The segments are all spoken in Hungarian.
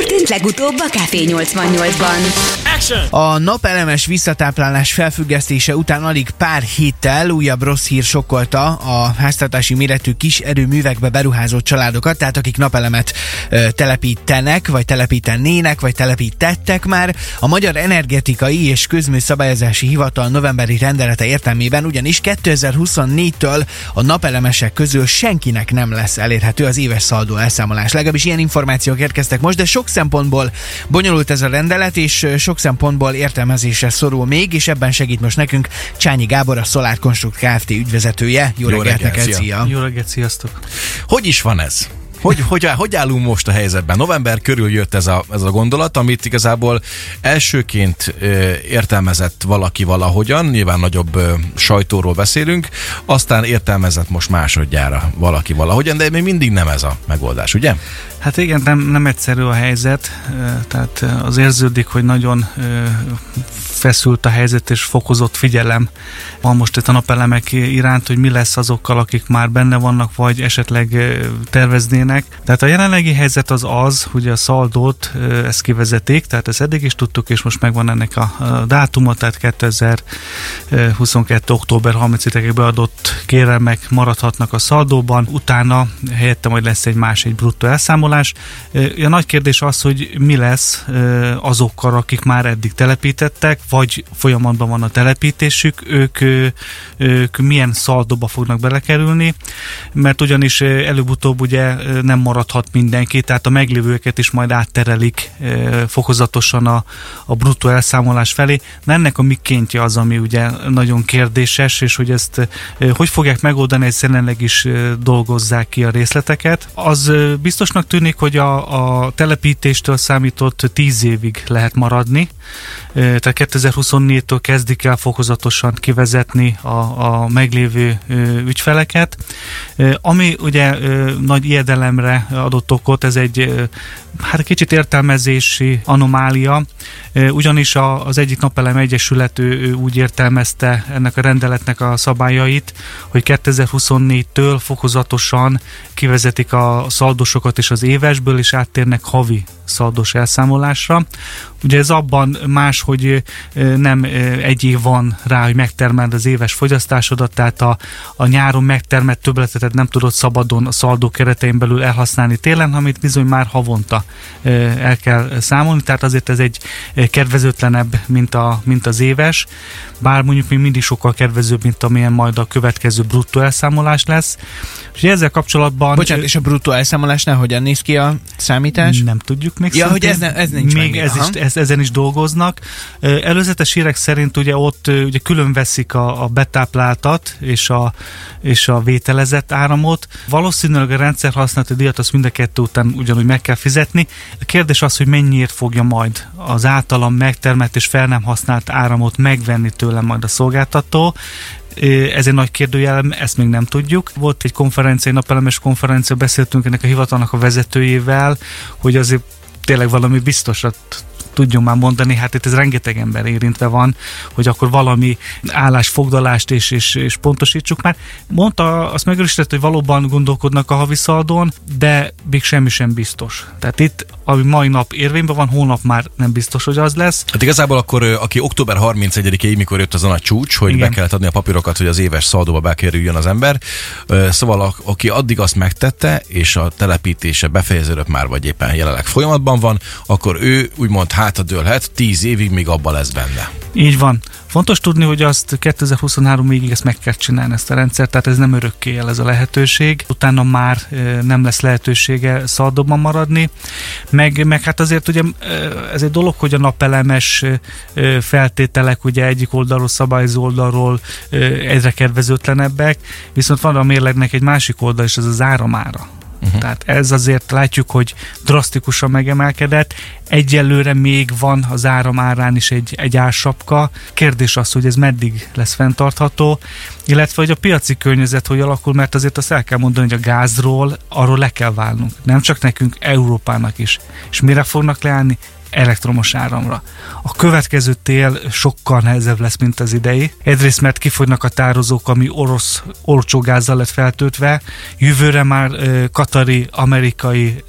történt legutóbb a Café 88-ban? A napelemes visszatáplálás felfüggesztése után alig pár héttel újabb rossz hír sokkolta a háztartási méretű kis erőművekbe beruházó családokat, tehát akik napelemet ö, telepítenek, vagy telepítenének, vagy telepítettek már. A Magyar Energetikai és Közműszabályozási Hivatal novemberi rendelete értelmében ugyanis 2024-től a napelemesek közül senkinek nem lesz elérhető az éves szaldó elszámolás. Legalábbis ilyen információk érkeztek most, de sok szempontból bonyolult ez a rendelet, és sok szempontból értelmezésre szorul még, és ebben segít most nekünk Csányi Gábor, a Solar Construct Kft. ügyvezetője. Jó, Jó reggelt reggelt neked, szia! Jó reggelt, sziasztok! Hogy is van ez? Hogy, hogy, hogy állunk most a helyzetben? November körül jött ez a, ez a gondolat, amit igazából elsőként értelmezett valaki valahogyan, nyilván nagyobb sajtóról beszélünk, aztán értelmezett most másodjára valaki valahogyan, de még mindig nem ez a megoldás, ugye? Hát igen, nem, nem egyszerű a helyzet, tehát az érződik, hogy nagyon feszült a helyzet és fokozott figyelem van most itt a napelemek iránt, hogy mi lesz azokkal, akik már benne vannak, vagy esetleg terveznének. Tehát a jelenlegi helyzet az az, hogy a szaldót ezt kivezetik, tehát ezt eddig is tudtuk, és most megvan ennek a dátuma, tehát 2022. október 30-ig beadott kérelmek maradhatnak a szaldóban, utána helyette majd lesz egy más, egy bruttó elszámolás. A nagy kérdés az, hogy mi lesz azokkal, akik már eddig telepítettek, vagy folyamatban van a telepítésük, ők, ők milyen szaldóba fognak belekerülni, mert ugyanis előbb-utóbb ugye nem maradhat mindenki, tehát a meglévőket is majd átterelik fokozatosan a, a bruttó elszámolás felé. Na ennek a mikéntje az, ami ugye nagyon kérdéses, és hogy ezt hogy fogják megoldani, ezt jelenleg is dolgozzák ki a részleteket. Az biztosnak tűnik, hogy a, a telepítéstől számított 10 évig lehet maradni, tehát 2024-től kezdik el fokozatosan kivezetni a, a meglévő ügyfeleket. Ami ugye nagy ijedelemre adott okot, ez egy hát kicsit értelmezési anomália, ugyanis az egyik napelem egyesület ő úgy értelmezte ennek a rendeletnek a szabályait, hogy 2024-től fokozatosan kivezetik a szaldosokat is az évesből, és áttérnek havi szaldos elszámolásra. Ugye ez abban más, hogy nem egy év van rá, hogy megtermeld az éves fogyasztásodat, tehát a, a nyáron megtermelt többletet nem tudod szabadon a szaldó keretein belül elhasználni télen, amit bizony már havonta el kell számolni, tehát azért ez egy kedvezőtlenebb, mint, a, mint az éves, bár mondjuk még mindig sokkal kedvezőbb, mint amilyen majd a következő bruttó elszámolás lesz. És ezzel kapcsolatban... Bocsánat, és a bruttó elszámolásnál hogyan néz ki a számítás? Nem tudjuk még. Ja, hogy ez, ne, ez nincs még. ez is, ez, ezen is dolgoznak. Előzetes hírek szerint ugye ott ugye külön veszik a, a betápláltat és a, és a vételezett áramot. Valószínűleg a rendszer használati díjat azt mind a kettő után ugyanúgy meg kell fizetni. A kérdés az, hogy mennyiért fogja majd az általam megtermelt és fel nem használt áramot megvenni tőlem majd a szolgáltató. Ez egy nagy kérdőjel, ezt még nem tudjuk. Volt egy konferencia, egy napelemes konferencia, beszéltünk ennek a hivatalnak a vezetőjével, hogy azért tényleg valami biztosat tudjon már mondani, hát itt ez rengeteg ember érintve van, hogy akkor valami állásfogdalást és, és, és pontosítsuk már. Mondta, azt megerősített, hogy valóban gondolkodnak a havi szaldón, de még semmi sem biztos. Tehát itt, ami mai nap érvényben van, holnap már nem biztos, hogy az lesz. Hát igazából akkor, aki október 31-ig, mikor jött az a nagy csúcs, hogy Igen. be kellett adni a papírokat, hogy az éves szaldóba bekerüljön az ember. Szóval aki addig azt megtette, és a telepítése befejeződött már, vagy éppen jelenleg folyamatban van, akkor ő úgymond hátadőlhet, tíz évig még abban lesz benne. Így van. Fontos tudni, hogy azt 2023 végig ezt meg kell csinálni, ezt a rendszert, tehát ez nem örökké el ez a lehetőség. Utána már nem lesz lehetősége szaldóban maradni. Meg, meg hát azért ugye ez egy dolog, hogy a napelemes feltételek ugye egyik oldalról, szabályozó oldalról egyre kedvezőtlenebbek, viszont van a mérlegnek egy másik oldal, és ez az áramára. Uh-huh. Tehát ez azért látjuk, hogy drasztikusan megemelkedett. Egyelőre még van az áram árán is egy, egy ársapka. Kérdés az, hogy ez meddig lesz fenntartható, illetve hogy a piaci környezet hogy alakul, mert azért azt el kell mondani, hogy a gázról arról le kell válnunk. Nem csak nekünk, Európának is. És mire fognak leállni? Elektromos áramra. A következő tél sokkal nehezebb lesz, mint az idei. Egyrészt, mert kifogynak a tározók, ami orosz olcsó gázzal lett feltöltve, jövőre már katari, amerikai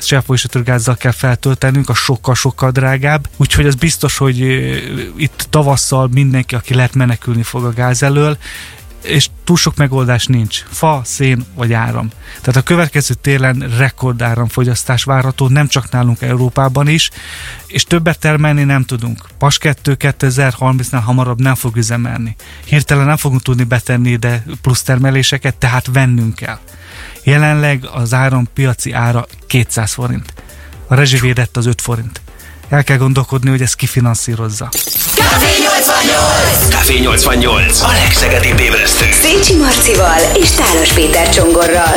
gázzal kell feltöltenünk, a sokkal-sokkal drágább, úgyhogy az biztos, hogy itt tavasszal mindenki, aki lehet menekülni fog a gáz elől, és túl sok megoldás nincs. Fa, szén vagy áram. Tehát a következő télen rekordáramfogyasztás várható, nem csak nálunk Európában is, és többet termelni nem tudunk. Pas 2 2030-nál hamarabb nem fog üzemelni. Hirtelen nem fogunk tudni betenni ide plusz termeléseket, tehát vennünk kell. Jelenleg az áram piaci ára 200 forint. A rezsivédett az 5 forint. El kell gondolkodni, hogy ezt kifinanszírozza. Café 88! Café 88! A legszegedibb ébresztő! Szécsi Marcival és Tálos Péter Csongorral.